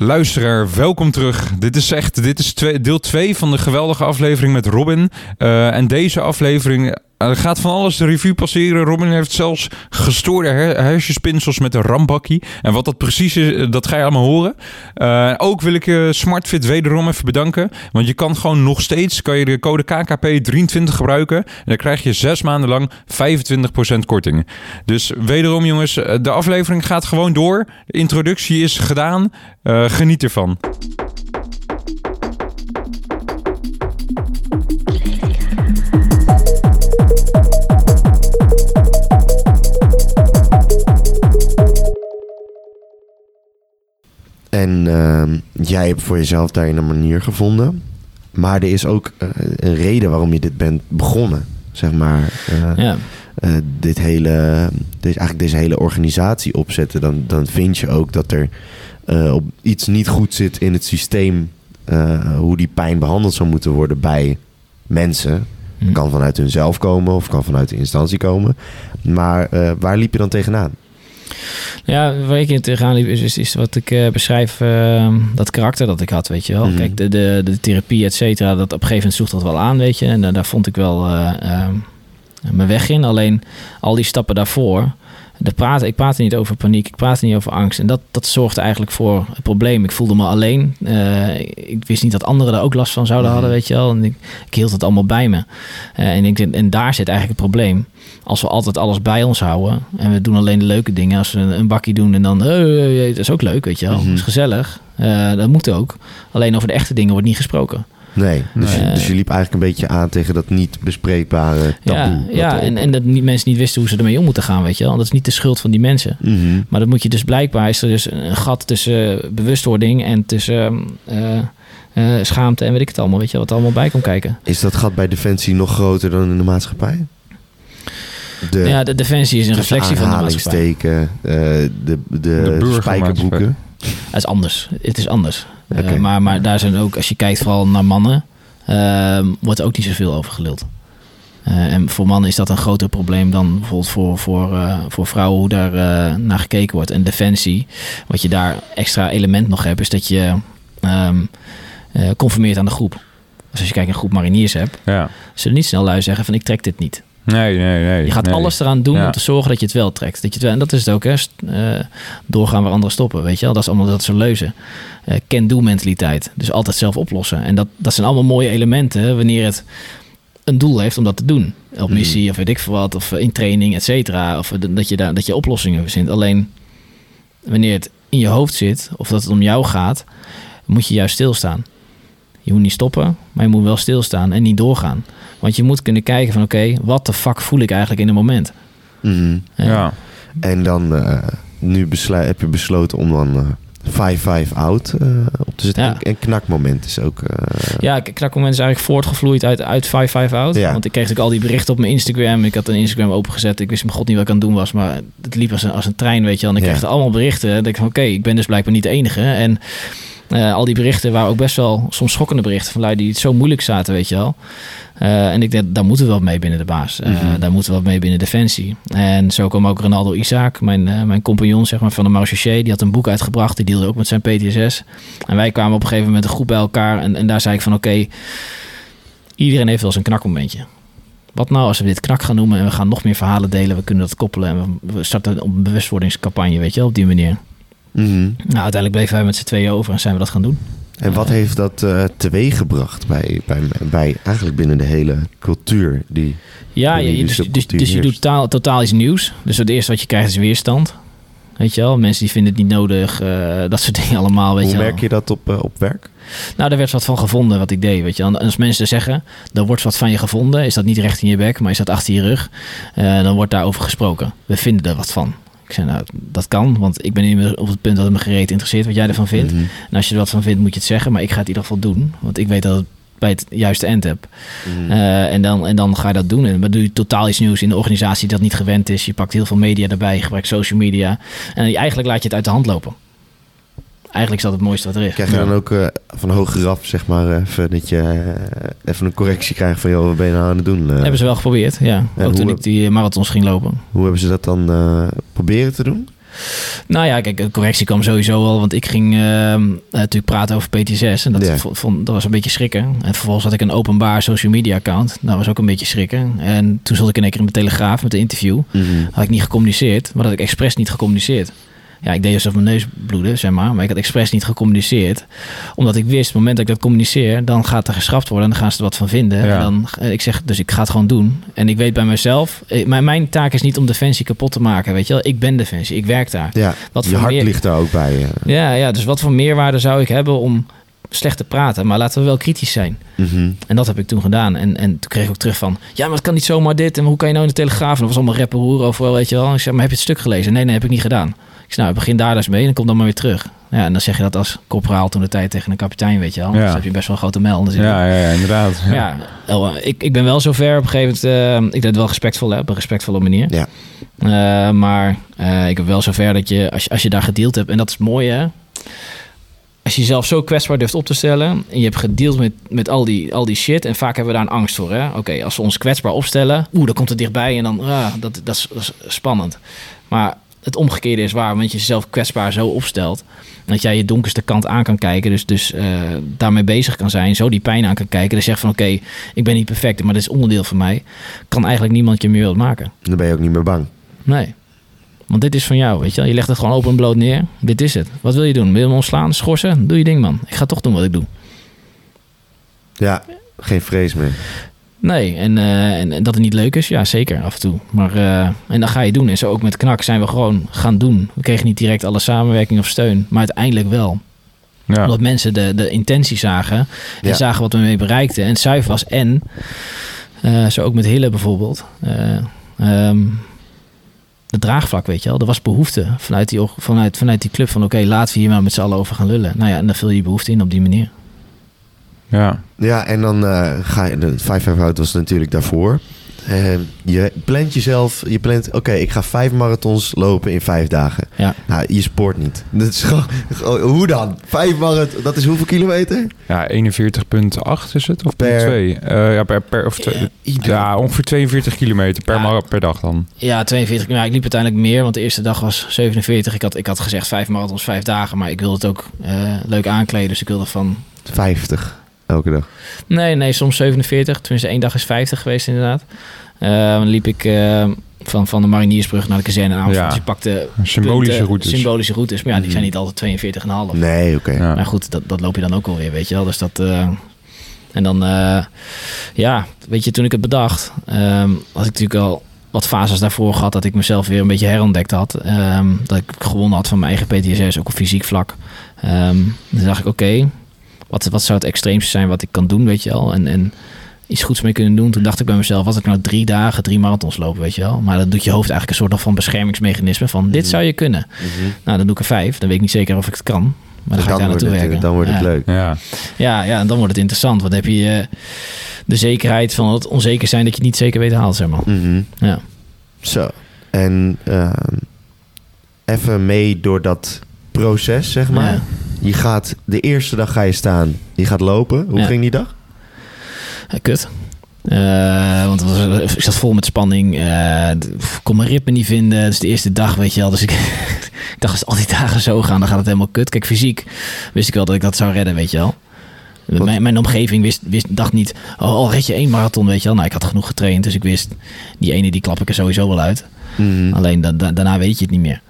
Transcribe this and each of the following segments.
Luisteraar, welkom terug. Dit is echt dit is deel 2 van de geweldige aflevering met Robin. Uh, en deze aflevering er gaat van alles de revue passeren. Robin heeft zelfs gestoorde her hersenspinsels met een rambakkie. En wat dat precies is, eh, dat ga je allemaal horen. Uh, ook wil ik je SmartFit wederom even bedanken. Want je kan gewoon nog steeds kan je de code KKP23 gebruiken. En dan krijg je zes maanden lang 25% korting. Dus wederom jongens, de aflevering gaat gewoon door. De introductie is gedaan. Geniet ervan. En uh, jij hebt voor jezelf daarin een manier gevonden. Maar er is ook uh, een reden waarom je dit bent begonnen. Zeg maar. Uh, ja. Uh, dit hele, dit, eigenlijk deze hele organisatie opzetten. Dan, dan vind je ook dat er op iets niet goed zit in het systeem. hoe die pijn behandeld zou moeten worden bij mensen. Hm. Kan vanuit hunzelf komen of kan vanuit de instantie komen. Maar waar liep je dan tegenaan? Ja, waar ik in tegenaan liep is, is, wat ik uh, beschrijf, uh, dat karakter dat ik had, weet je wel. Mm -hmm. Kijk, de, de, de therapie, et cetera, dat op een gegeven moment zocht dat wel aan, weet je. En uh, daar vond ik wel ehm, mijn weg in. Alleen al die stappen daarvoor, praat, ik praatte niet over paniek, ik praatte niet over angst. En dat, dat zorgde eigenlijk voor het probleem. Ik voelde me alleen. Uh, ik wist niet dat anderen er ook last van zouden hadden, weet je wel. En ik, ik hield het allemaal bij me. Uh, en, ik, en daar zit eigenlijk het probleem. Als we altijd alles bij ons houden en we doen alleen de leuke dingen. Als we een, een bakje doen en dan, dat is ook leuk, weet je wel. Mm -hmm. Dat is gezellig. dat moet ook. Alleen over de echte dingen wordt niet gesproken. Nee, dus, Je, dus je liep eigenlijk een beetje aan tegen dat niet bespreekbare taboe. Ja, ja en, en dat niet, mensen niet wisten hoe ze ermee om moeten gaan, weet je wel. Dat is niet de schuld van die mensen. Mm -hmm. Maar dat moet je dus blijkbaar, is er dus een gat tussen bewustwording en tussen uh, uh, schaamte en weet ik het allemaal, weet je wat er allemaal bij komt kijken. Is dat gat bij Defensie nog groter dan in de maatschappij? De, ja, de Defensie is een reflectie van de maatschappij. Uh, de, de, de spijkerboeken. Het is anders. Het is anders. Okay. Uh, maar, maar daar zijn ook, als je kijkt vooral naar mannen, uh, wordt ook niet zoveel over geluld. Uh, en voor mannen is dat een groter probleem dan bijvoorbeeld voor, voor, uh, voor vrouwen, hoe daar naar gekeken wordt. En defensie, wat je daar extra element nog hebt, is dat je um, conformeert aan de groep. Dus als je kijkt een groep mariniers hebt, ja. zullen niet snel lui zeggen van ik trek dit niet. Nee, nee, nee. Je gaat nee. alles eraan doen ja. om te zorgen dat je het wel trekt. Dat je het wel, en dat is het ook, hè. Uh, doorgaan waar anderen stoppen, weet je wel. Dat is allemaal dat ze leuzen. Uh, can-do mentaliteit. Dus altijd zelf oplossen. En dat, dat zijn allemaal mooie elementen wanneer het een doel heeft om dat te doen. Op missie mm. of weet ik veel wat. Of in training, et cetera. Of dat je, daar, dat je oplossingen verzint. Alleen wanneer het in je hoofd zit of dat het om jou gaat, moet je juist stilstaan. Je moet niet stoppen, maar je moet wel stilstaan en niet doorgaan. Want je moet kunnen kijken van oké, okay, wat de fuck voel ik eigenlijk in een moment? Mm -hmm. ja. ja. En dan uh, nu heb je besloten om dan 5-5 uh, out uh, op te zetten. Ja. En, en knakmoment is ook... uh, Ja, knakmoment is eigenlijk voortgevloeid uit, uit 5-5 out. Ja. Want ik kreeg natuurlijk al die berichten op mijn Instagram. Ik had een Instagram opengezet. Ik wist mijn god niet wat ik aan het doen was. Maar het liep als een, als een trein, weet je wel. En ik ja. kreeg allemaal berichten. En ik dacht oké, okay, ik ben dus blijkbaar niet de enige. En... Uh, al die berichten waren ook best wel soms schokkende berichten van lui die het zo moeilijk zaten, weet je wel. Uh, en ik denk, daar moeten we wat mee binnen de baas. Uh, mm-hmm. Daar moeten we wat mee binnen Defensie. En zo kwam ook Ronaldo Isaac, mijn, mijn compagnon zeg maar, van de Marche Die had een boek uitgebracht, die deelde ook met zijn PTSS. En wij kwamen op een gegeven moment een groep bij elkaar. En, en daar zei ik van, oké, okay, iedereen heeft wel zijn knakmomentje. Wat nou als we dit knak gaan noemen en we gaan nog meer verhalen delen. We kunnen dat koppelen en we starten een bewustwordingscampagne, weet je wel, op die manier. Mm-hmm. Nou, uiteindelijk bleven wij met z'n tweeën over en zijn we dat gaan doen. En wat heeft dat uh, teweeggebracht bij, bij, bij eigenlijk binnen de hele cultuur? Die, ja, je, dus, dus, dus je doet totaal, totaal iets nieuws. Dus het eerste wat je krijgt is weerstand. Weet je wel, mensen die vinden het niet nodig, uh, dat soort dingen allemaal. Weet Hoe je merk wel. je dat op, uh, op werk? Nou, daar werd wat van gevonden wat ik deed. Weet je. En als mensen zeggen, er wordt wat van je gevonden, is dat niet recht in je bek, maar is dat achter je rug, uh, dan wordt daarover gesproken. We vinden er wat van. Ik zei, nou, dat kan, want ik ben nu op het punt dat het me gereed interesseert wat jij ervan vindt. Mhm. En als je er wat van vindt, moet je het zeggen, maar ik ga het in ieder geval doen. Want ik weet dat het bij het juiste eind heb. Mhm. Uh, en, dan, en dan ga je dat doen. En dan doe je totaal iets nieuws in de organisatie dat niet gewend is. Je pakt heel veel media erbij, je gebruikt social media. En eigenlijk laat je het uit de hand lopen. Eigenlijk is dat het mooiste wat er is. Krijg je dan ook uh, van hogeraf, zeg maar, even dat je uh, even een correctie krijgt van, joh, wat ben je nou aan het doen? Hebben ze wel geprobeerd, ja. En ook toen ik die marathons ging lopen. Hoe hebben ze dat dan eh, proberen te doen? Nou ja, kijk, de correctie kwam sowieso al. Want ik ging uh, natuurlijk praten over PTSS. En dat, vond, dat was een beetje schrikken. En vervolgens had ik een openbaar social media account. Dat was ook een beetje schrikken. En toen zat ik in één keer in de Telegraaf met een interview. Mm Had ik niet gecommuniceerd. Maar dat ik expres niet gecommuniceerd. Ja, ik deed alsof mijn neus bloedde, zeg maar. Maar ik had expres niet gecommuniceerd. Omdat ik wist, op het moment dat ik dat communiceer... dan gaat er geschrapt worden en dan gaan ze er wat van vinden. En dan, eh, ik zeg, dus ik ga het gewoon doen. En ik weet bij mezelf... Eh, mijn, mijn taak is niet om Defensie kapot te maken, weet je wel. Ik ben Defensie, ik werk daar. Ja, wat je hart ligt daar ook bij. Ja, ja, dus wat voor meerwaarde zou ik hebben om slecht te praten, maar laten we wel kritisch zijn. Mhm. En dat heb ik toen gedaan. En, en toen kreeg ik ook terug van, ja, maar het kan niet zomaar dit. En hoe kan je nou in de Telegraaf? En dat was allemaal rapper overal, weet je wel. Ik zei, maar heb je het stuk gelezen? Nee, nee, heb ik niet gedaan. Ik zei, nou, begin daar dus mee en kom dan maar weer terug. Ja, en dan zeg je dat als corporaal toen de tijd tegen een kapitein, weet je wel. Ja. Dus heb je best wel een grote mel. Ja, ja, ja, inderdaad. Ja, ja ik, ik ben wel zover op een gegeven moment. Uh, ik deed het wel respectvol, hè, op een respectvolle manier. Ja. Uh, maar uh, ik heb wel zover dat je als, je, als je daar gedeeld hebt, en dat is mooi hè. Als je jezelf zo kwetsbaar durft op te stellen en je hebt gedeeld met, met al, die, al die shit, en vaak hebben we daar een angst voor. Oké, als we ons kwetsbaar opstellen, oeh, dan komt het dichtbij en dan, ah, dat, dat, is, dat is spannend. Maar het omgekeerde is waar. Want je jezelf kwetsbaar zo opstelt. Dat jij je donkerste kant aan kan kijken. Dus, dus uh, daarmee bezig kan zijn. Zo die pijn aan kan kijken. Dan zeg van oké, ik ben niet perfect. Maar dit is onderdeel van mij. Kan eigenlijk niemand je meer wat maken. Dan ben je ook niet meer bang. Nee. Want dit is van jou, weet je Je legt het gewoon open en bloot neer. Dit is het. Wat wil je doen? Wil je hem ontslaan? Schorsen? Doe je ding, man. Ik ga toch doen wat ik doe. Ja, geen vrees meer. Nee, en, uh, en, dat het niet leuk is, ja zeker af en toe. Maar, uh, en dan ga je doen. En zo ook met Knak zijn we gewoon gaan doen. We kregen niet direct alle samenwerking of steun, maar uiteindelijk wel. Ja. Omdat mensen de, de intentie zagen en zagen wat we mee bereikten. En het was en, uh, zo ook met Hille bijvoorbeeld, um, de draagvlak, weet je wel. Er was behoefte vanuit die, vanuit, vanuit die club van oké, laten we hier maar met z'n allen over gaan lullen. Nou ja, en dan vul je behoefte in op die manier. Ja. Ja, en dan uh, ga je... De 5 out was natuurlijk daarvoor. Uh, je plant jezelf, je plant, oké, ik ga vijf marathons lopen in vijf dagen. Ja. Nou, je sport niet. Dat is gewoon, hoe dan? Vijf marathons, dat is hoeveel kilometer? Ja, 41,8 is het? Of per 2? Uh, eh, ja, per, per, of ja, ja, ongeveer 42 kilometer per, ja. per dag dan. Ja, 42. Ja, ik liep uiteindelijk meer, want de eerste dag was 47. Ik had, ik had gezegd vijf marathons, vijf dagen, maar ik wilde het ook uh, leuk aankleden. Dus ik wilde van... 50 elke dag? Nee, nee, soms 47. Tenminste, één dag is 50 geweest inderdaad. Uh, dan liep ik uh, van, van de Mariniersbrug naar de kazerne aan. Ja. Dus je pakte symbolische routes. Symbolische routes. Maar ja, die zijn niet altijd 42,5. Nee, oké. Okay. Maar goed, dat, dat loop je dan ook alweer, weet je wel. Dus dat... Uh, en dan, ja, weet je, toen ik het bedacht, um, had ik natuurlijk al wat fases daarvoor gehad dat ik mezelf weer een beetje herontdekt had. Um, dat ik gewonnen had van mijn eigen PTSS, ook op fysiek vlak. Um, dan dacht ik, oké, wat, wat zou het extreemste zijn wat ik kan doen, weet je wel. En, en iets goeds mee kunnen doen. Toen dacht ik bij mezelf, wat ik nou drie dagen, drie marathons lopen, weet je wel. Maar dat doet je hoofd eigenlijk een soort van beschermingsmechanisme van, dit mhm. zou je kunnen. Mhm. Nou, dan doe ik er vijf. Dan weet ik niet zeker of ik het kan. Maar dan, ga ik daar naartoe werken. Dan wordt het leuk. Ja. ja, ja, en dan wordt het interessant. Want dan heb je uh, de zekerheid van het onzeker zijn dat je niet zeker weet haalt, zeg maar. Mhm. Ja. Zo. En uh, even mee door dat proces, zeg maar. Je gaat, de eerste dag ga je staan, je gaat lopen. Hoe ging die dag? Ja, kut. Uh, want was, ik zat vol met spanning. Uh, kon mijn ritme niet vinden. Dus de eerste dag, weet je wel. Dus ik, ik dacht, als al die dagen zo gaan, dan gaat het helemaal kut. Kijk, fysiek wist ik wel dat ik dat zou redden, weet je wel. Mijn, mijn, omgeving wist, wist, dacht niet, oh, al red je één marathon, weet je wel. Nou, ik had genoeg getraind, dus ik wist, die ene die klap ik er sowieso wel uit. Mhm. Alleen da, daarna weet je het niet meer.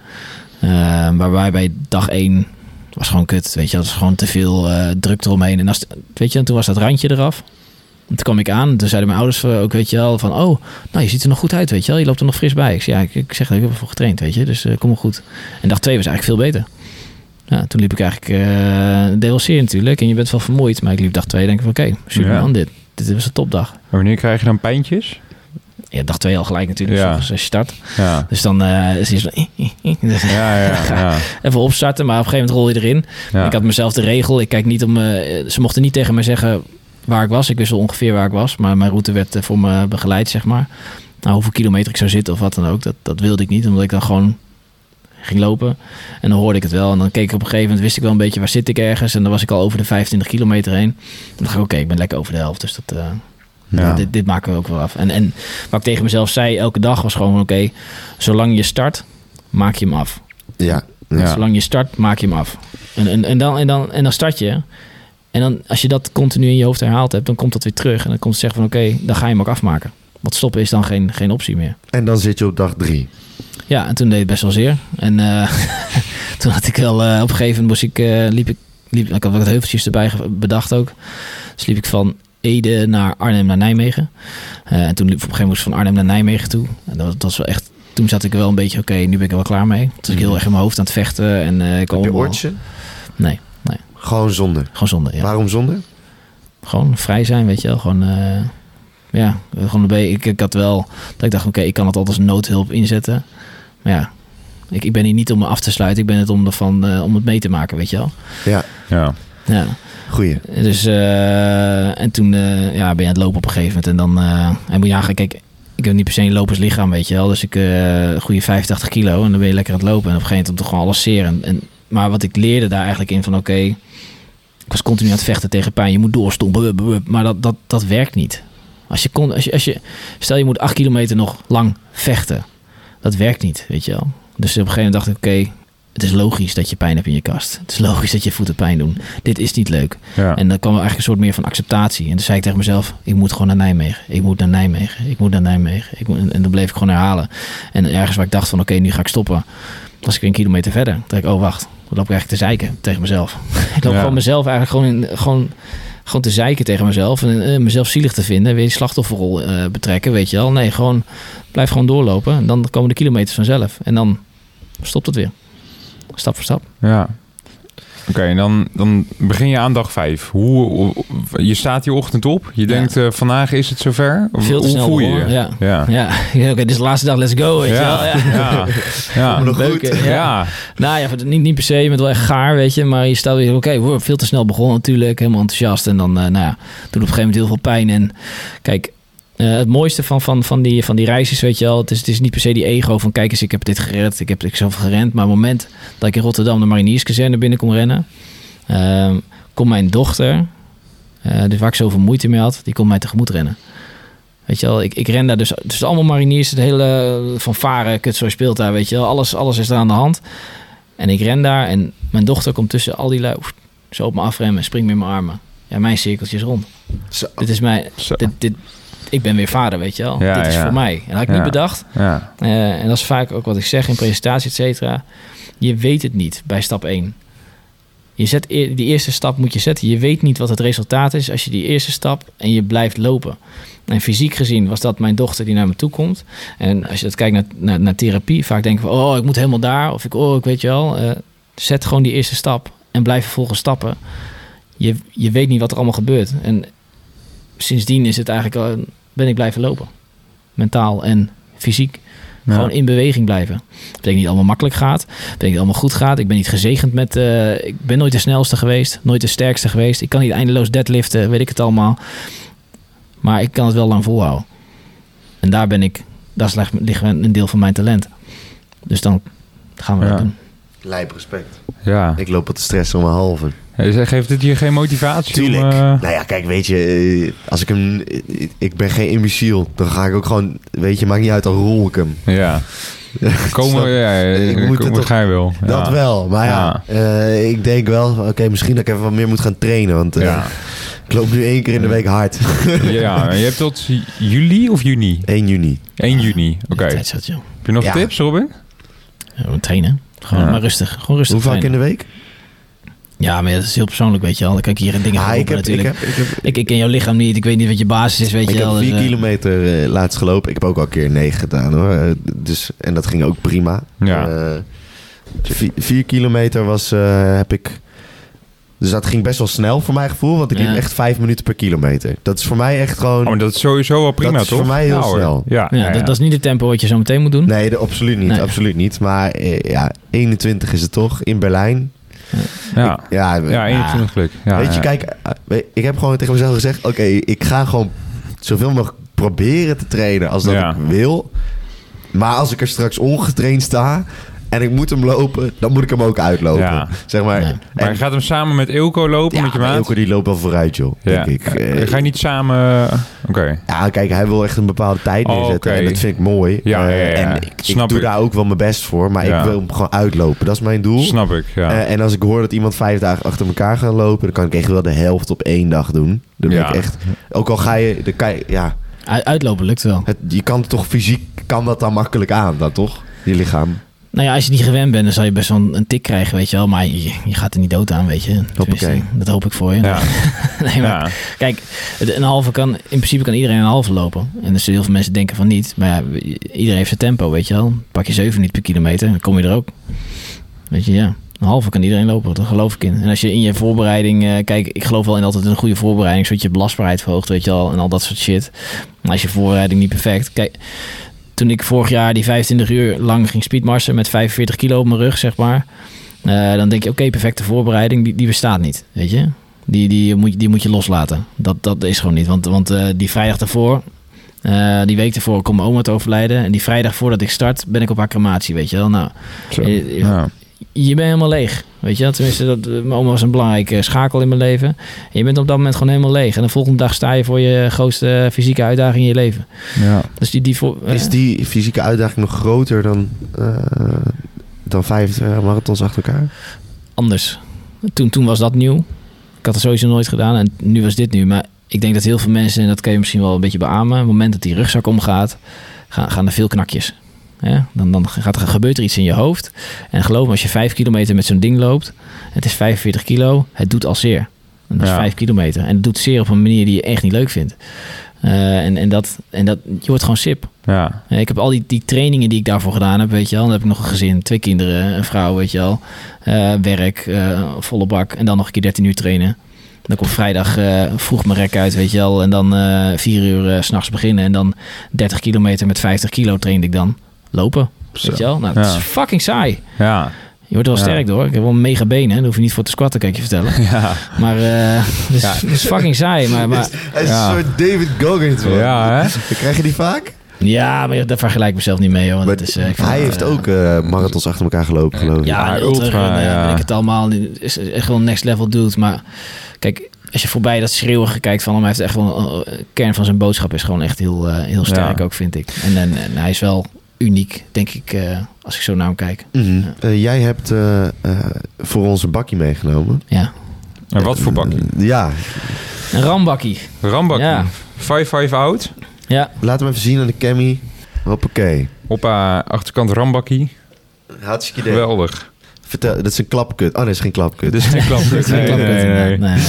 Uh, waarbij bij dag één was gewoon kut. Weet je, dat was gewoon te veel uh, druk eromheen. En als, weet je, en toen was dat randje eraf. En toen kwam ik aan. Toen zeiden mijn ouders ook, weet je wel, van... Oh, nou, je ziet er nog goed uit, weet je wel. Je loopt er nog fris bij. Ik zei, ja, ik, ik zeg dat ik heb ervoor getraind, weet je. Dus uh, kom maar goed. En dag twee was eigenlijk veel beter. Ja, toen liep ik eigenlijk... Uh, natuurlijk. En je bent wel vermoeid. Maar ik liep dag twee denk ik van... Oké, super man, dit. Dit was een topdag. wanneer krijg je dan pijntjes? Ja, dag twee al gelijk natuurlijk, ja. als je start. Ja. Dus dan uh, is hij zo... ja, ja, ja. Even opstarten, maar op een gegeven moment rol je erin. Ik had mezelf de regel, ik kijk niet om... Uh, ze mochten niet tegen me zeggen waar ik was. Ik wist wel ongeveer waar ik was, maar mijn route werd uh, voor me begeleid, zeg maar. Nou, hoeveel kilometer ik zou zitten of wat dan ook, dat, dat wilde ik niet, omdat ik dan gewoon ging lopen. En dan hoorde ik het wel. En dan keek ik op een gegeven moment, wist ik wel een beetje waar zit ik ergens. En dan was ik al over de 25 kilometer heen. Dan dacht ik, oké, ik ben lekker over de helft. Dus dat, ja. Dit, dit, maken we ook wel af. En, en wat ik tegen mezelf zei elke dag was gewoon: oké, zolang je start, maak je hem af. Ja. Zolang je start, maak je hem af. En, en, en, dan, en, dan, en dan start je. En dan, als je dat continu in je hoofd herhaald hebt, dan komt dat weer terug. En dan komt het zeggen van oké, dan ga je hem ook afmaken. Want stoppen is dan geen, geen optie meer. En dan zit je op dag drie. Ja, en toen deed het best wel zeer. En uh, toen had ik wel, uh, op een gegeven moment moest ik, uh, liep ik, liep, ik had wat heuveltjes erbij bedacht ook. Dus liep ik van Ede naar Arnhem naar Nijmegen. en toen liep ik op een gegeven moment van Arnhem naar Nijmegen toe. En dat, dat was wel echt, toen zat ik wel een beetje, oké, nu ben ik er wel klaar mee. Toen was ik heel erg in mijn hoofd aan het vechten. En, ik Heb je oortje? Nee, nee. Gewoon zonder? Gewoon zonder, ja. Waarom zonder? Gewoon vrij zijn, weet je wel. Gewoon ja, gewoon een beetje. Ik, ik had wel dat ik dacht, oké, ik kan het altijd als noodhulp inzetten. Maar ja, ik, ik ben hier niet om me af te sluiten. Ik ben het om, ervan, uh, om het mee te maken, weet je wel. Ja. Ja. ja. Goeie. Dus, uh, en toen uh, ja, ben je aan het lopen op een gegeven moment. En dan, en moet je eigenlijk, kijk, ik heb niet per se een loperslichaam, weet je wel. Dus ik, goede 85 kilo en dan ben je lekker aan het lopen. En op een gegeven moment toch gewoon alles zeer. En, en, maar wat ik leerde daar eigenlijk in van, oké, ik was continu aan het vechten tegen pijn. Je moet doorstompen, maar dat, dat, dat werkt niet. Als je, kon, als je, als je, stel je moet acht kilometer nog lang vechten. Dat werkt niet, weet je wel. Dus op een gegeven moment dacht ik, oké, het is logisch dat je pijn hebt in je kast. Het is logisch dat je voeten pijn doen. Dit is niet leuk. Ja. En dan kwam er eigenlijk een soort meer van acceptatie. En toen zei ik tegen mezelf, ik moet gewoon naar Nijmegen. Ik moet naar Nijmegen. Ik moet naar Nijmegen. Ik moet, en dan bleef ik gewoon herhalen. En ergens waar ik dacht van, oké, nu ga ik stoppen. Was ik een kilometer verder. Toen dacht ik, oh wacht, dan loop ik eigenlijk te zeiken tegen mezelf. ik loop gewoon mezelf eigenlijk gewoon in... Gewoon, gewoon te zeiken tegen mezelf en uh, mezelf zielig te vinden. Weer die slachtofferrol uh, betrekken, weet je wel. Nee, gewoon blijf gewoon doorlopen. En dan komen de kilometers vanzelf. En dan stopt het weer. Stap voor stap. Ja. Oké, en dan, dan begin je aan dag vijf. Hoe, je staat die ochtend op. Je denkt, uh, vandaag is het zover. Veel te hoe snel voel je je? Ja. Ja. ja. Oké, dit is de laatste dag. Let's go. Weet ja. Je wel? Ja. ja. goed. Ja. Nou ja, niet, niet per se. Je bent wel echt gaar, weet je. Maar je staat weer, oké, okay, veel te snel begonnen natuurlijk. Helemaal enthousiast. En dan, uh, nou ja, doet op een gegeven moment heel veel pijn. En kijk, uh, het mooiste van, van, van, die, van die reis is, weet je wel, het is, het is niet per se die ego van kijk eens, ik heb dit gered, ik heb ik zelf gerend. Maar op het moment dat ik in Rotterdam de Marinierskazerne binnen kon rennen, uh, kon mijn dochter, uh, dus waar ik zoveel moeite mee had, die kon mij tegemoet rennen. Weet je wel, ik, ik ren daar dus, dus allemaal mariniers, het hele van varen, kut zo speelt daar, weet je wel, alles, alles is er aan de hand. En ik ren daar en mijn dochter komt tussen al die lui, zo op me afremmen, springt met mijn armen. Ja, mijn cirkeltje is rond. Zo. Dit is mijn, dit, dit, ik ben weer vader, weet je wel. Ja, Dit is ja. voor mij. En dat had ik Ja. niet bedacht. Ja. Eh, en dat is vaak ook wat ik zeg in presentatie, et cetera. Je weet het niet bij stap 1. Je zet die eerste stap moet je zetten. Je weet niet wat het resultaat is als je die eerste stap en je blijft lopen. En fysiek gezien was dat mijn dochter die naar me toe komt. En als je dat kijkt naar, naar, naar therapie, vaak denken we, oh, ik moet helemaal daar. Of ik, oh, ik weet je wel. Eh, zet gewoon die eerste stap en blijf vervolgens stappen. Je, je weet niet wat er allemaal gebeurt. En sindsdien is het eigenlijk, al- ben ik blijven lopen. Mentaal en fysiek. Ja. Gewoon in beweging blijven. Dat betekent niet allemaal makkelijk gaat. Dat betekent niet allemaal goed gaat. Ik ben niet gezegend met... eh, ik ben nooit de snelste geweest. Nooit de sterkste geweest. Ik kan niet eindeloos deadliften. Weet ik het allemaal. Maar ik kan het wel lang volhouden. En daar ben ik... Daar ligt ligt een deel van mijn talent. Dus dan gaan we Ja. dat doen. Lijp respect. Ja. Ik loop wat te stressen om een halve. Hey, Geeft dit je geen motivatie? Tuurlijk. Om, eh, Nou ja, kijk, weet je, eh, als ik hem... eh, Ik ben geen imbeciel. Dan ga ik ook gewoon... Weet je, maakt niet uit, dan rol ik hem. Ja. Komen, Snap- ja, Ik ik moet het toch- ga je wel. Ja. Dat wel. Maar ja, eh, ik denk wel... Oké, misschien dat ik even wat meer moet gaan trainen. Want eh, Ja. ik loop nu één keer in de week hard. ja, je hebt tot juli of juni? 1 juni. 1 juni. Oké. Tijd zat, joh. Heb je nog Ja. tips, Robin? Ja, we trainen. Gewoon Ja. maar rustig. Gewoon rustig Hoe vaak in de week? Ja, maar dat is heel persoonlijk, weet je wel. Dan kan ik hier dingen Ah, ik, heb, ik, natuurlijk. heb, ik, heb, Ik, ik ken jouw lichaam niet. Ik weet niet wat je basis is, weet ik je heb wel. vier Dus, eh, kilometer eh, laatst gelopen. Ik heb ook al een keer negen gedaan hoor. Eh, dus, en dat ging ook prima. Ja. Eh, vier, vier kilometer was, eh, heb ik... Dus dat ging best wel snel voor mijn gevoel. Want ik liep Ja. echt vijf minuten per kilometer. Dat is voor mij echt gewoon... Oh, maar dat is sowieso wel prima, Dat is toch? voor mij heel hoor. snel. Ja, ja, Dat, dat is niet het tempo wat je zo meteen moet doen. Nee, de, absoluut niet. Nee. Absoluut niet. Maar eh, ja, 21 is het toch in Berlijn. ja. Ja, ja 21 geluk. Ja, weet je, kijk, eh, ik heb gewoon tegen mezelf gezegd: oké, ik ga gewoon zoveel mogelijk proberen te trainen als dat Ja. ik wil. Maar als ik er straks ongetraind sta en ik moet hem lopen, dan moet ik hem ook uitlopen. Ja. Zeg maar. Ja. Maar gaat hem samen met Ilko lopen met je maat? Ilko die loopt wel vooruit, joh. Ja. Denk ik. Ga je niet samen... Oké. Ja, kijk, hij wil echt een bepaalde tijd oh, neerzetten. En dat vind ik mooi. Ja, uh, En ik, Snap doe daar ook wel mijn best voor. Maar ik wil hem gewoon uitlopen. Dat is mijn doel. Snap ik, ja. Uh, en als ik hoor dat iemand vijf dagen achter elkaar gaat lopen... dan kan ik echt wel de helft op één dag doen. Dan ben ik echt... Ook al ga je... Dan kan je ja, Uitlopen lukt wel. Het, je kan toch fysiek... Kan dat dan makkelijk aan, dan toch? Je lichaam. Nou ja, als je niet gewend bent, dan zal je best wel een tik krijgen, weet je wel. Maar je, je gaat er niet dood aan, weet je. Dat hoop ik voor je. Ja. nee, maar, Kijk, een halve kan, in principe kan iedereen een halve lopen. En dus heel veel mensen denken van niet. Maar ja, iedereen heeft zijn tempo, weet je wel. Pak je 7 niet per kilometer, dan kom je er ook. Weet je, ja. Een halve kan iedereen lopen, daar geloof ik in. En als je in je voorbereiding, uh, kijk, ik geloof wel in altijd een goede voorbereiding, zodat je belastbaarheid verhoogt, weet je al, en al dat soort shit. Maar als je voorbereiding niet perfect, kijk, toen ik vorig jaar die 25 uur lang ging speedmarsen met 45 kilo op mijn rug, zeg maar. Uh, dan denk je, oké, perfecte voorbereiding, die, die bestaat niet, weet je. Die, die, moet, die moet je loslaten. Dat, dat is gewoon niet. Want, want uh, die vrijdag daarvoor, uh, die week ervoor komt mijn oma te overlijden. En die vrijdag voordat ik start, ben ik op haar crematie, weet je wel. Nou, Zo, ja je bent helemaal leeg. Weet je, tenminste, dat, mijn oma was een belangrijke schakel in mijn leven. En je bent op dat moment gewoon helemaal leeg. En de volgende dag sta je voor je grootste fysieke uitdaging in je leven. Ja. Dus die, die Is die fysieke uitdaging nog groter dan, uh, dan vijf marathons achter elkaar? Anders. Toen, toen was dat nieuw. Ik had het sowieso nooit gedaan en nu was dit nu. Maar ik denk dat heel veel mensen, en dat kan je misschien wel een beetje beamen, op het moment dat die rugzak omgaat, gaan, gaan er veel knakjes. Ja, dan, dan gaat er, gebeurt er iets in je hoofd. En geloof me, als je 5 kilometer met zo'n ding loopt, het is 45 kilo, het doet al zeer. Dat is 5 kilometer. En het doet zeer op een manier die je echt niet leuk vindt. Uh, en, en, dat, en dat, je wordt gewoon sip. Ja. Ik heb al die, die trainingen die ik daarvoor gedaan heb, weet je wel. Dan heb ik nog een gezin, twee kinderen, een vrouw, weet je wel. Uh, werk, uh, volle bak. En dan nog een keer 13 uur trainen. Dan komt vrijdag vroeg mijn rek uit, weet je wel. En dan vier uur s s'nachts beginnen. En dan 30 kilometer met 50 kilo trainde ik dan lopen. Weet je wel? Nou, dat is fucking saai. Ja. Je wordt wel sterk door. Ik heb wel mega benen. Daar hoef je niet voor te squatten, kan ik je vertellen. Ja. Maar uh, dus, ja. is fucking saai. Maar, maar, Hij is een soort David Goggins. Man. Ja, hè? Krijg je die vaak? Ja, maar daar vergelijk ik mezelf niet mee. Hoor. Dat is, uh, hij heeft ook uh, marathons achter elkaar gelopen, geloof ik. Ja, ultra. ja. ik het allemaal. Is echt wel next level doet. Maar kijk, als je voorbij dat schreeuwen kijkt van hem, hij heeft echt wel een kern van zijn boodschap is gewoon echt heel, heel sterk ook, vind ik. En, en, en hij is wel uniek, denk ik, uh, als ik zo naar hem kijk. Mm uh, jij hebt uh, voor onze bakkie meegenomen. Ja. En wat voor bakkie? ja. Een rambakkie. Rambakkie. Ja. 5-5 out. Ja. Laten we even zien aan de Cammy. Hoppakee. Hoppa, achterkant rambakkie. Hartstikke idee. Geweldig. Vertel, dat is een klapkut. Oh, nee, dat is geen klapkut. Dit is geen klapkut. nee, nee, nee, nee.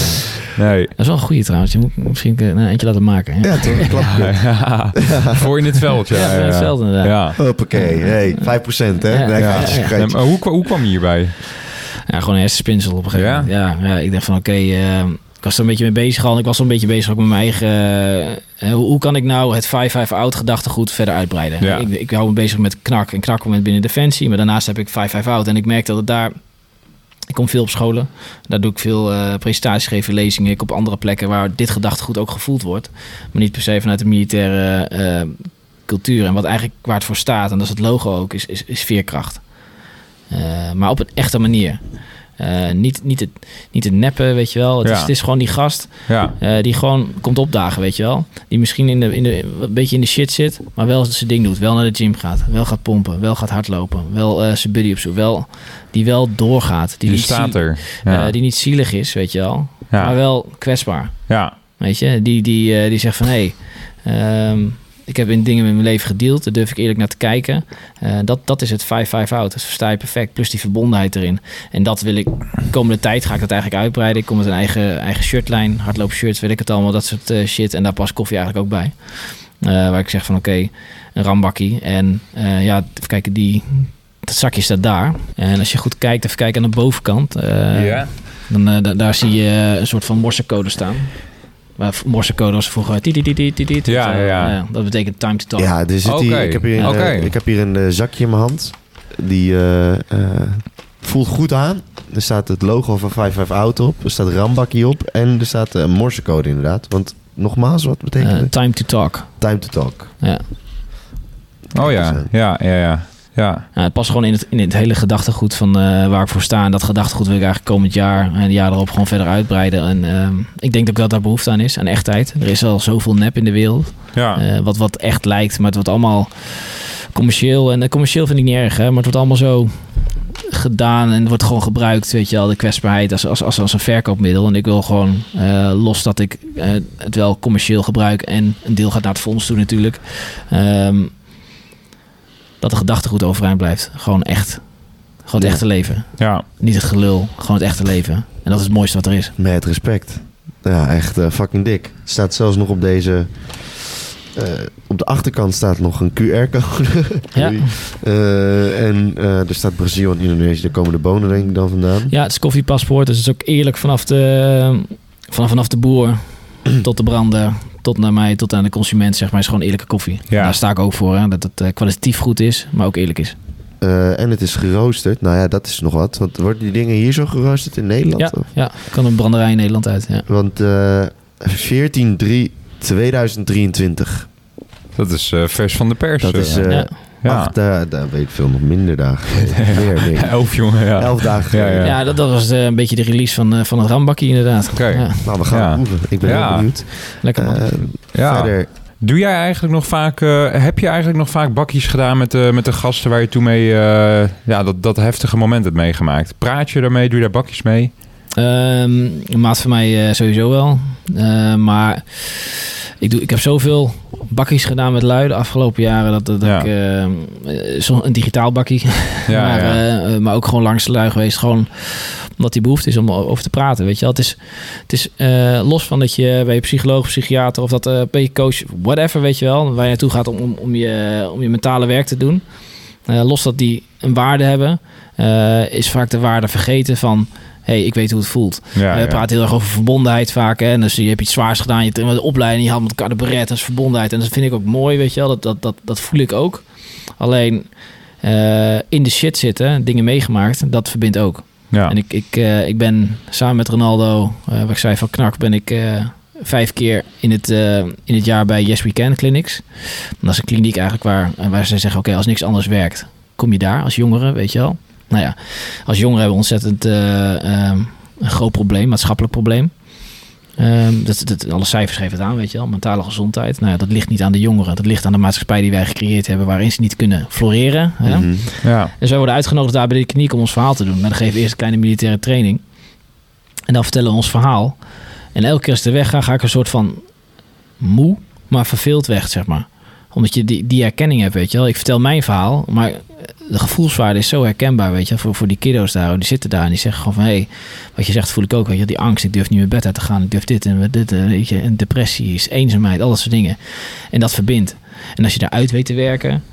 Nee. Dat is wel een goede trouwens. Je moet misschien een eentje laten maken. Hè? Ja, toch? Ja, ja. Voor in het veld, ja. Ja, in het veld inderdaad. Ja. Hoppakee. Hey, 5% hè? Ja. Ja. maar hoe, hoe kwam je hierbij? Ja, gewoon een hersenspinsel op een gegeven moment. Ja, ja, ik dacht van oké... Okay, uh, ik was er een beetje mee bezig al. En ik was al een beetje bezig ook met mijn eigen... Uh, hoe, hoe, kan ik nou het 5-5 out gedachtegoed verder uitbreiden? Ja. Ik, ik hou me bezig met knak en knak met binnen Defensie. Maar daarnaast heb ik 5-5 out. En ik merk dat het daar ik kom veel op scholen. Daar doe ik veel uh, presentaties geven, lezingen. Ik op andere plekken waar dit gedachtegoed ook gevoeld wordt. Maar niet per se vanuit de militaire uh, cultuur. En wat eigenlijk waar het voor staat, en dat is het logo ook, is, is, is veerkracht. Uh, maar op een echte manier. Uh, niet, niet, het, niet het neppen, weet je wel. Het, ja. is, het is gewoon die gast ja. uh, die gewoon komt opdagen, weet je wel. Die misschien in de, in de, een beetje in de shit zit, maar wel zijn ding doet. Wel naar de gym gaat, wel gaat pompen, wel gaat hardlopen. Wel uh, zijn buddy op zoek, wel, die wel doorgaat. Die, staat er. Ja. die niet zielig is, weet je wel. Maar wel kwetsbaar. Ja. Weet je, die, die, die zegt van... hé, hey, um, ik heb in dingen in mijn leven gedeeld. Daar durf ik eerlijk naar te kijken. Uh, dat, dat is het 5-5 out. Dat versta je perfect. Plus die verbondenheid erin. En dat wil ik... De komende tijd ga ik dat eigenlijk uitbreiden. Ik kom met een eigen, eigen shirtlijn. Hardloopshirts, weet ik het allemaal. Dat soort uh, shit. En daar past koffie eigenlijk ook bij. Uh, waar ik zeg van oké, okay, een rambakkie. En ja, even kijken, die, dat zakje staat daar. En als je goed kijkt, even kijken aan de bovenkant. ja. Dan, daar zie je een soort van morsecode staan. Maar morsecode was vroeger... Ja, ja, ja. Dat betekent time to talk. Ja, dus okay. die, ik, heb hier, okay. uh, ik heb hier een uh, zakje in mijn hand. Die uh, voelt goed aan. Er staat het logo van 55 Out op. Er staat Rambakkie op. En er staat een morsecode inderdaad. Want nogmaals, wat betekent het? Time to talk. Time to talk. Ja. Oh ja, ja, ja, ja. Ja. het past gewoon in het, in het hele gedachtegoed van waar ik voor sta. En dat gedachtegoed wil ik eigenlijk komend jaar en jaar erop gewoon verder uitbreiden. En ehm, ik denk ook dat daar behoefte aan is, aan echtheid. Er is al zoveel nep in de wereld. Ja. wat, wat echt lijkt, maar het wordt allemaal commercieel. En commercieel vind ik niet erg, hè, maar het wordt allemaal zo gedaan en wordt gewoon gebruikt, weet je wel, de kwetsbaarheid als, als, als, als een verkoopmiddel. En ik wil gewoon, uh, los dat ik uh, het wel commercieel gebruik en een deel gaat naar het fonds toe natuurlijk, um, dat de gedachtegoed overeind blijft. Gewoon echt. Gewoon het echte leven. Ja. Niet het gelul, gewoon het echte leven. En dat is het mooiste wat er is. Met respect. Ja, echt uh, fucking dik. Staat zelfs nog op deze uh, op de achterkant staat nog een QR-code. ja. Uh, en uh, er staat Brazil en Indonesië. Daar komen de bonen denk ik dan vandaan. Ja, het is koffiepaspoort. Dus het is ook eerlijk vanaf de, vanaf, vanaf de boer tot de brander. Tot naar mij, tot aan de consument, zeg maar, is gewoon eerlijke koffie. Ja. Daar sta ik ook voor, hè, dat het kwalitatief goed is, maar ook eerlijk is. Uh, en het is geroosterd. Nou ja, dat is nog wat. Want worden die dingen hier zo geroosterd in Nederland? Ja, ja kan een branderij in Nederland uit. Ja. Want uh, 14 3 2023. Dat is uh, vers van de pers. Dat is uh, ja. Ja. Acht, uh, daar weet ik veel nog minder dagen. meer, meer. Elf jongen, ja. Elf dagen. Ja, ja. ja dat, dat, was een beetje de release van, van het rambakje inderdaad. Okay. Ja. Nou, we gaan proeven. Ik ben heel benieuwd. Lekker man. ja. Verder. Doe jij eigenlijk nog vaak, uh, heb je eigenlijk nog vaak bakjes gedaan met de, met de gasten waar je toen mee, uh, ja, dat, dat heftige moment hebt meegemaakt? Praat je daarmee? Doe je daar bakjes mee? Um, een maat van mij uh, sowieso wel. maar ik, doe, ik heb zoveel bakjes gedaan met lui de afgelopen jaren. Dat, dat ja. ik uh, een digitaal bakkie. Ja, maar, ja. uh, maar ook gewoon langs de lui geweest. Gewoon omdat die behoefte is om over te praten. Weet je wel. Het is, het is los van dat je bij je psycholoog, psychiater of dat bij je coach, whatever, weet je wel. Waar je naartoe gaat om, om, om, je, om je mentale werk te doen. Los dat die een waarde hebben, is vaak de waarde vergeten van hey, ik weet hoe het voelt. Ja, we ja. praten heel erg over verbondenheid vaak. Hè? En dus je hebt iets zwaars gedaan, je hebt de opleiding, je had met elkaar de beret, dat is verbondenheid. En dat vind ik ook mooi, weet je wel. Dat, dat, dat, dat voel ik ook. Alleen in de shit zitten, dingen meegemaakt, dat verbindt ook. Ja. En ik, ik, ik ben samen met Ronaldo, wat ik zei van Knak, ben ik vijf keer in het, in het jaar bij Yes We Can Clinics. Dat is een kliniek eigenlijk waar, waar ze zeggen, oké, okay, als niks anders werkt, kom je daar als jongere, weet je wel. Nou ja, als jongeren hebben we ontzettend uh, um, een groot probleem, maatschappelijk probleem. Um, dat, dat, alle cijfers geven het aan, weet je wel. Mentale gezondheid. Nou ja, dat ligt niet aan de jongeren. Dat ligt aan de maatschappij die wij gecreëerd hebben, waarin ze niet kunnen floreren. Hè? Mm -hmm. ja. Dus wij worden uitgenodigd daar bij de kliniek om ons verhaal te doen. Maar dan geven we eerst een kleine militaire training. En dan vertellen we ons verhaal. En elke keer als ik er weg ga, ga ik een soort van moe, maar verveeld weg, zeg maar omdat je die, die herkenning hebt, weet je wel. Ik vertel mijn verhaal, maar de gevoelswaarde is zo herkenbaar, weet je voor, voor die kiddo's daar. Die zitten daar en die zeggen gewoon van... hé, hey, wat je zegt voel ik ook, weet je Die angst, ik durf niet meer bed uit te gaan. Ik durf dit en dit, weet je. En depressie, eenzaamheid, al dat soort dingen. En dat verbindt. En als je daaruit weet te werken,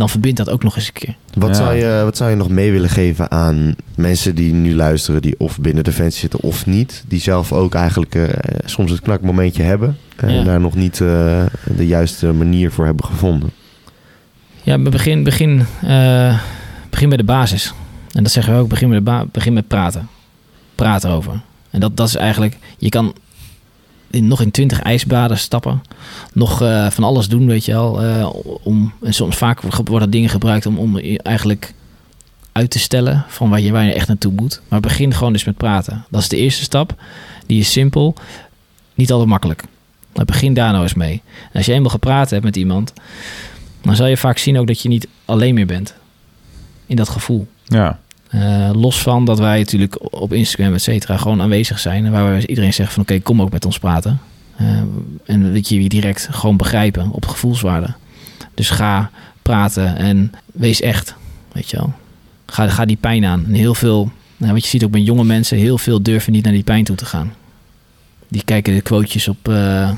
dan verbindt dat ook nog eens een keer. Wat, Ja. zou je, wat zou je nog mee willen geven aan mensen die nu luisteren... die of binnen Defensie zitten of niet... die zelf ook eigenlijk eh, soms het knakmomentje hebben... en Ja. daar nog niet eh, de juiste manier voor hebben gevonden? Ja, begin, begin, eh, begin bij de basis. En dat zeggen we ook, begin, bij de ba- begin met praten. Praat erover. En dat, dat is eigenlijk, je kan nog in twintig ijsbaden stappen. Nog eh, van alles doen, weet je wel. eh, om, en soms vaak worden dingen gebruikt om, om eigenlijk uit te stellen van waar je, waar je echt naartoe moet. Maar begin gewoon eens met praten. Dat is de eerste stap. Die is simpel, niet altijd makkelijk. Maar begin daar nou eens mee. En als je eenmaal gepraat hebt met iemand, dan zal je vaak zien ook dat je niet alleen meer bent. In dat gevoel. Ja. Eh, los van dat wij natuurlijk op Instagram, et cetera, gewoon aanwezig zijn. Waar we iedereen zegt van oké, kom ook met ons praten. Eh, en dat je je direct gewoon begrijpen op gevoelswaarde. Dus ga praten en wees echt. Weet je wel. Ga, ga die pijn aan. En heel veel, nou, wat je ziet ook bij jonge mensen, heel veel durven niet naar die pijn toe te gaan. Die kijken de quotejes op, eh,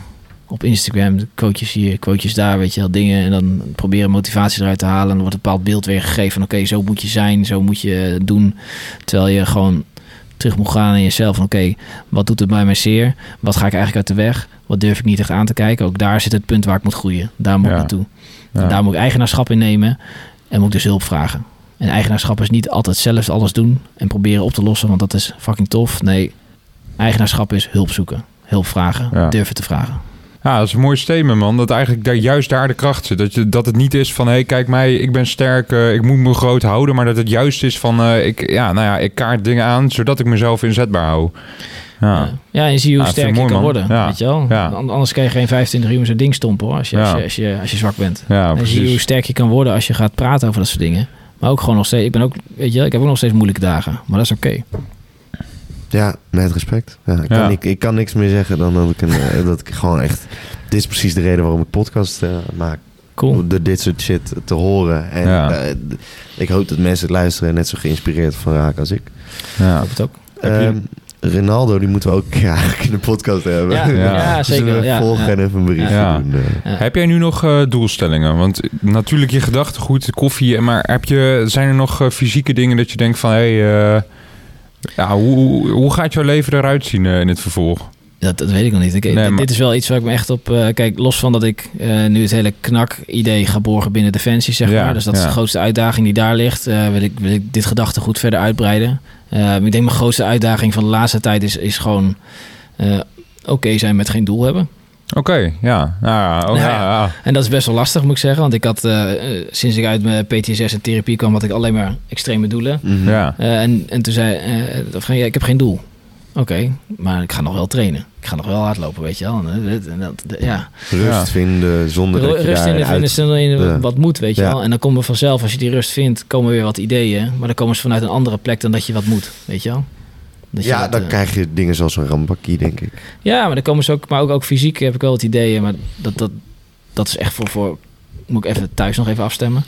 op Instagram, quotejes hier, quotejes daar, weet je wel, dingen. En dan proberen motivatie eruit te halen. En dan wordt een bepaald beeld weergegeven van oké, zo moet je zijn, zo moet je doen. Terwijl je gewoon terug moet gaan in jezelf van oké, wat doet het bij mij zeer? Wat ga ik eigenlijk uit de weg? Wat durf ik niet echt aan te kijken? Ook daar zit het punt waar ik moet groeien. Daar moet ik Ja. naartoe. Ja. Daar moet ik eigenaarschap in nemen en moet ik dus hulp vragen. En eigenaarschap is niet altijd zelf alles doen en proberen op te lossen, want dat is fucking tof. Nee, eigenaarschap is hulp zoeken, hulp vragen, Ja. durven te vragen. Ja, dat is een mooi statement, man. Dat eigenlijk daar, juist daar de kracht zit. Dat, je, dat het niet is van, hé, hey, kijk mij, ik ben sterk, uh, ik moet me groot houden. Maar dat het juist is van, uh, ik, ja, nou ja, ik kaart dingen aan, zodat ik mezelf inzetbaar hou. Ja. ja, en zie hoe sterk je kan worden. Weet je wel? Anders kan je geen 25 uur zo'n ding stompen hoor, als je, als je, als, je, als, je, zwak bent. Ja, en zie hoe sterk je kan worden als je gaat praten over dat soort dingen. Maar ook gewoon nog steeds, ik ben ook, weet je, ik heb ook nog steeds moeilijke dagen. Maar dat is oké. Ja, met respect. Ja, ik, Kan, ik, ik, kan niks meer zeggen dan dat ik, een, eh, dat ik gewoon echt... Dit is precies de reden waarom ik podcast uh, maak. Cool. De, dit soort shit te horen. En uh, ik hoop dat mensen het luisteren en net zo geïnspireerd van raken als ik. Ja, ik het ook. Um, Ronaldo, die moeten we ook ja, in de podcast hebben. Ja, ja. zeker. Ja, volgen en even een bericht doen. Heb jij nu nog uh, doelstellingen? Want natuurlijk je gedachtegoed, koffie, maar heb je, zijn er nog fysieke dingen dat je denkt van... Hey, ja, hoe, hoe gaat jouw leven eruit zien uh, in het vervolg? Dat, dat weet ik nog niet. Ik, nee, Dit is wel iets waar ik me echt op... Uh, kijk, los van dat ik uh, nu het hele knak-idee ga borgen binnen Defensie, zeg ja, maar. Dus dat is de grootste uitdaging die daar ligt. wil, ik, wil ik dit gedachtegoed verder uitbreiden. ik denk mijn grootste uitdaging van de laatste tijd is, is gewoon... oké zijn met geen doel hebben. Oké, ja. Ja, oh, ja, ja. En dat is best wel lastig, moet ik zeggen. Want ik had, uh, sinds ik uit mijn PTSS en therapie kwam, had ik alleen maar extreme doelen. Mm Ja. Uh, en, en toen zei uh, van, ja, ik heb geen doel. Oké, maar ik ga nog wel trainen. Ik ga nog wel hardlopen, weet je wel. En dat, ja. Rust vinden zonder dat je Rust vinden, vinden zonder je wat moet, weet je wel. En dan komen vanzelf, als je die rust vindt, komen weer wat ideeën. Maar dan komen ze vanuit een andere plek dan dat je wat moet, weet je wel ja, dan eh, krijg je dingen zoals een rambakkie, denk ik. Ja, maar dan komen ze ook, maar ook, ook fysiek heb ik wel wat ideeën, maar dat, dat, dat is echt voor, voor moet ik even thuis nog even afstemmen.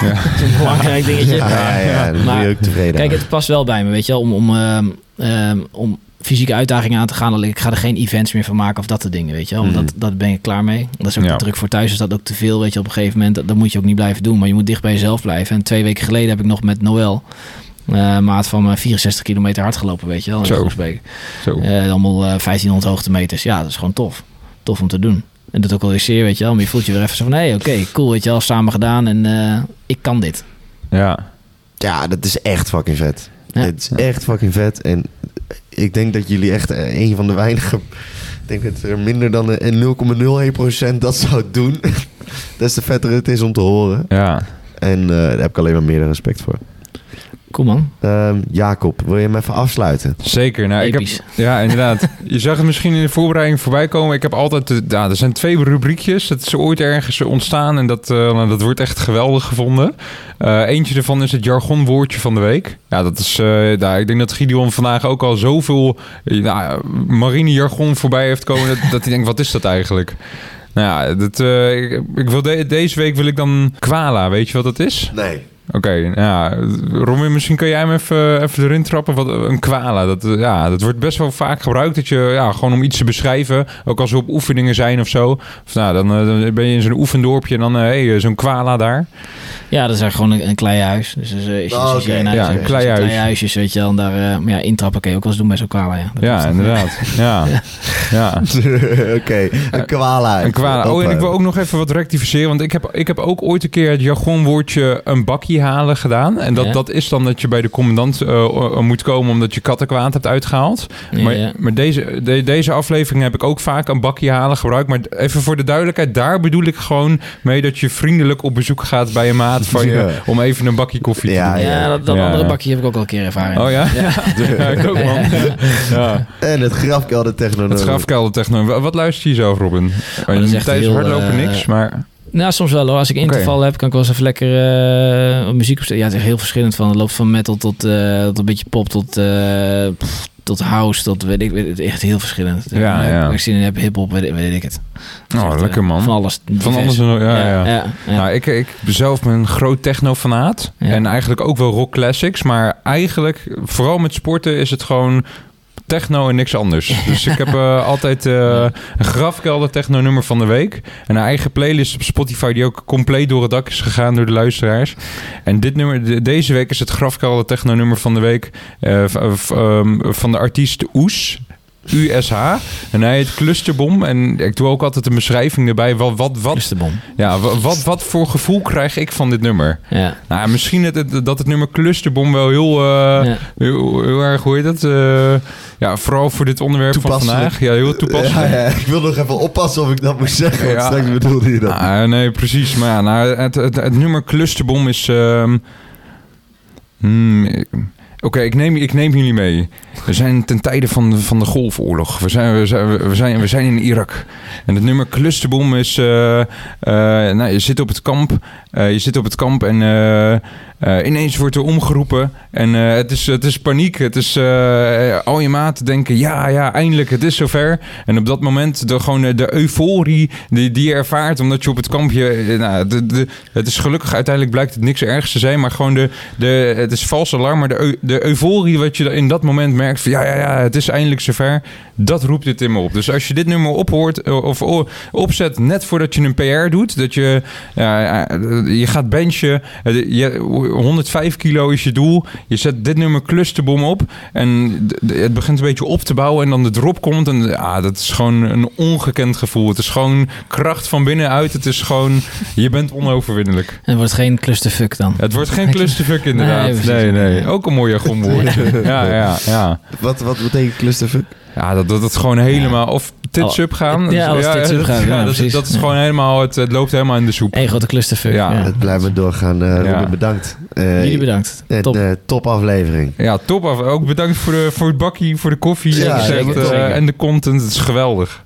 Ja. dat is een belangrijk dingetje. Ja, ja, ja maar, ook tevreden. Kijk, het past wel bij me, weet je wel, om, om, uh, om fysieke uitdagingen aan te gaan. Ik ga er geen events meer van maken of dat soort dingen, weet je wel. Want mm. dat, dat ben ik klaar mee. Dat is ook te druk voor thuis, is dat ook te veel, weet je. Op een gegeven moment, dat, moet je ook niet blijven doen. Maar je moet dicht bij jezelf blijven. En twee weken geleden heb ik nog met Noël uh, maat van 64 kilometer hard gelopen, weet je wel. Zo. Zo. Uh, allemaal 1500 hoogtemeters. Ja, dat is gewoon tof. Tof om te doen. En dat ook alweer zeer, weet je wel. Maar je voelt je weer even zo van, hé, hey, oké, cool, weet je wel. Samen gedaan en uh, ik kan dit. Ja. Ja, dat is echt fucking vet. Het is echt fucking vet. En ik denk dat jullie echt een van de weinige... Ik denk dat er minder dan 0,01% dat zou doen. Des te vetter het is om te horen. Ja. En daar heb ik alleen maar meer respect voor. Kom man. Ehm, Jacob, wil je hem even afsluiten? Zeker. Nou, ik heb, ja, inderdaad. je zag het misschien in de voorbereiding voorbij komen. Ik heb altijd... De, ja, er zijn twee rubriekjes. Dat is ooit ergens ontstaan en dat, uh, dat wordt echt geweldig gevonden. Uh, eentje ervan is het jargonwoordje van de week. Ja, dat is... Uh, nou, ik denk dat Gideon vandaag ook al zoveel nou, marine jargon voorbij heeft komen... dat, dat hij denkt, wat is dat eigenlijk? Nou ja, dat, ik, ik, wil deze week wil ik dan kwala. Weet je wat dat is? Nee. Oké, ja. Robin, misschien kan jij hem even, even erin trappen. Wat, een kwala, dat, ja, dat wordt best wel vaak gebruikt. Dat je, ja, gewoon om iets te beschrijven. Ook als we op oefeningen zijn of zo. Of, nou, dan, eh, dan ben je in zo'n oefendorpje en dan, hé, eh, hey, zo'n kwala daar. Ja, dat is eigenlijk gewoon een, een kleihuis. Dus is, oh, okay. een ja, een kleihuis. kleihuisjes, weet je wel. En daar uh, ja, intrappen kun je ook wel eens doen bij zo'n kwala. Ja, ja inderdaad. ja. ja. Oké, okay. een kwala. Een kwala. Oh, en ik wil ook nog even wat rectificeren. Want ik heb, ik heb ook ooit een keer het jargonwoordje een bakje halen gedaan. En dat, dat is dan dat je bij de commandant uh, moet komen omdat je kattenkwaad hebt uitgehaald. maar, maar deze, de, deze aflevering heb ik ook vaak een bakje halen gebruikt. Maar even voor de duidelijkheid, daar bedoel ik gewoon mee dat je vriendelijk op bezoek gaat bij een maat van je om even een bakje koffie te ja, Ja, dat, dat andere bakje heb ik ook al een keer ervaren. Oh ja? Ja, ik ook man. Ja. En het grafkelder techno. Het grafkelder techno. Wat luister je zo, Robin? Oh, Tijdens hardlopen uh, niks, maar... Nou, soms wel hoor. Als ik interval heb, kan ik wel eens even lekker uh, muziek opzetten. Ja, het is heel verschillend van. Het loopt van metal tot, uh, tot een beetje pop tot, uh, tot house tot weet ik, weet, echt heel verschillend. Ja, ja. Ik zin in heb, hip-hop, weet, weet ik het. Oh, lekker man. Van alles. Van alles. Ja, ja. ja. ja, Nou, ik, ik zelf ben een groot techno-fanaat. En eigenlijk ook wel rock classics. Maar eigenlijk, vooral met sporten, is het gewoon techno en niks anders. Dus ik heb uh, altijd uh, een grafkelder techno nummer van de week. En een eigen playlist op Spotify die ook compleet door het dak is gegaan door de luisteraars. En dit nummer, deze week is het grafkelder techno nummer van de week uh, van de artiest Oes. USH. En hij heet Clusterbom. En ik doe ook altijd een beschrijving erbij. Wat, wat, wat, Clusterbom. Ja, wat, wat, voor gevoel krijg ik van dit nummer? Ja. Nou, misschien het, dat het nummer Clusterbom wel heel, uh, heel, heel, erg, hoe heet dat? Uh, ja, vooral voor dit onderwerp van vandaag. Ja, heel toepasselijk. Ja, ja, ik wil nog even oppassen of ik dat moet zeggen. straks bedoelde je dat. Ah, nee, precies. Maar ja, nou, het, het, nummer Clusterbom is... Uh, hmm, Oké, ik, neem, ik neem jullie mee. We zijn ten tijde van, van de Golfoorlog. We zijn, we, zijn, we, zijn, we zijn in Irak. En het nummer Clusterbom is... Uh, uh, nou, je zit op het kamp. Uh, je zit op het kamp en ineens wordt er omgeroepen. En het, is, het is paniek. Het is al je maten denken... Ja, ja, eindelijk, het is zover. En op dat moment de, gewoon de euforie die, die je ervaart... omdat je op het kampje... nou, de, het is gelukkig uiteindelijk blijkt het niks ergs te zijn... maar gewoon de, de, het is vals alarm... maar de, de euforie wat je in dat moment merkt van ja, ja, ja, het is eindelijk zover. Dat roept dit in me op. Dus als je dit nummer ophoort eh, of opzet net voordat je een PR doet, dat je, je gaat benchen, je, 105 kilo is je doel. Je zet dit nummer clusterbom op en het begint een beetje op te bouwen en dan de drop komt. En ja, dat is gewoon een ongekend gevoel. Het is gewoon kracht van binnenuit. Het is gewoon, je bent onoverwinnelijk. En het wordt geen clusterfuck dan? Het wordt geen clusterfuck inderdaad. Nee, nee. nee. Ook een mooie jargonwoord. ja, ja, ja. Wat, wat betekent clusterfuck? Ja, dat, dat het gewoon helemaal... Of tits up gaan. Ja, als tits up gaan. Ja, dat, dat, is gewoon helemaal... Het, het, loopt helemaal in de soep. Eén grote clusterfuck. Ja. Het blijft me doorgaan. Uh, bedankt. Uh, Jullie bedankt. Top. Uh, top aflevering. Ja, top af. Ook bedankt voor, de, voor het bakkie, voor de koffie. Ja, en de content. Het is geweldig.